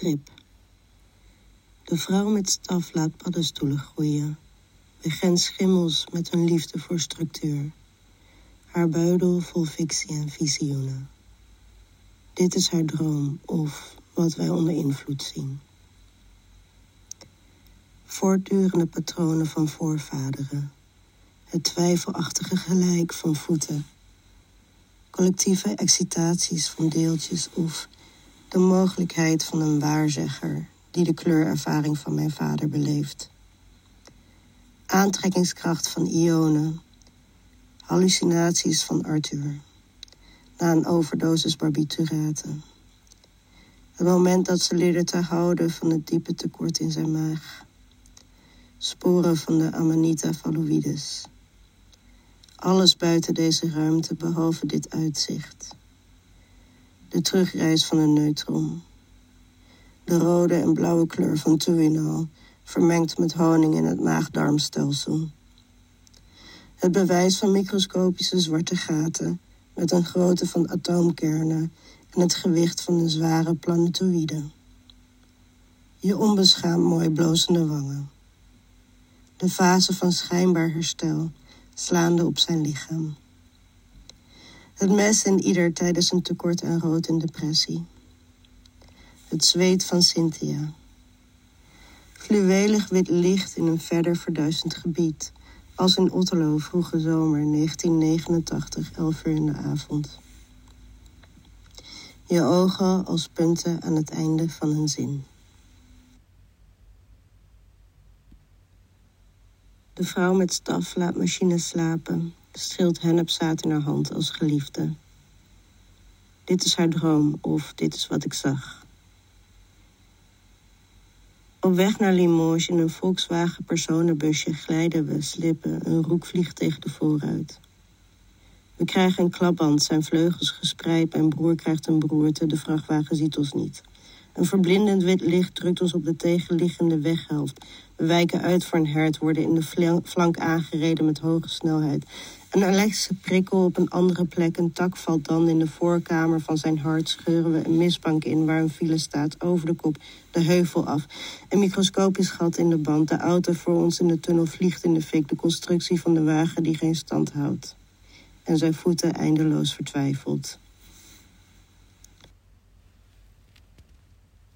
De vrouw met staf laat paddenstoelen groeien. Begent schimmels met hun liefde voor structuur. Haar buidel vol fictie en visioenen. Dit is haar droom of wat wij onder invloed zien. Voortdurende patronen van voorvaderen. Het twijfelachtige gelijk van voeten. Collectieve excitaties van deeltjes of de mogelijkheid van een waarzegger die de kleurervaring van mijn vader beleeft. Aantrekkingskracht van ionen. Hallucinaties van Arthur. Na een overdosis barbituraten. Het moment dat ze leerde te houden van het diepe tekort in zijn maag. Sporen van de Amanita phalloides. Alles buiten deze ruimte behalve dit uitzicht. De terugreis van een neutron. De rode en blauwe kleur van Tuinal, vermengd met honing in het maagdarmstelsel. Het bewijs van microscopische zwarte gaten met een grootte van atoomkernen en het gewicht van een zware planetoïde. Je onbeschaamd mooi blozende wangen. De fase van schijnbaar herstel slaande op zijn lichaam. Het mes in ieder tijdens een tekort aan rood en depressie. Het zweet van Cynthia. Fluwelig wit licht in een verder verduisterd gebied. Als in Otterlo vroege zomer 1989, 11 uur in de avond. Je ogen als punten aan het einde van een zin. De vrouw met staf laat machine slapen. Schild in haar hand als geliefde. Dit is haar droom, of dit is wat ik zag. Op weg naar Limoges in een Volkswagen personenbusje glijden we, slippen, een roek vliegt tegen de voorruit. We krijgen een klapband, zijn vleugels gespreid, mijn broer krijgt een broerte, de vrachtwagen ziet ons niet. Een verblindend wit licht drukt ons op de tegenliggende weghelft. We wijken uit voor een hert, worden in de flank aangereden met hoge snelheid. Een elektrische prikkel op een andere plek, een tak valt dan in de voorkamer van zijn hart, scheuren we een misbank in waar een file staat, over de kop, de heuvel af. Een microscopisch gat in de band, de auto voor ons in de tunnel vliegt in de fik, de constructie van de wagen die geen stand houdt. En zijn voeten eindeloos vertwijfeld.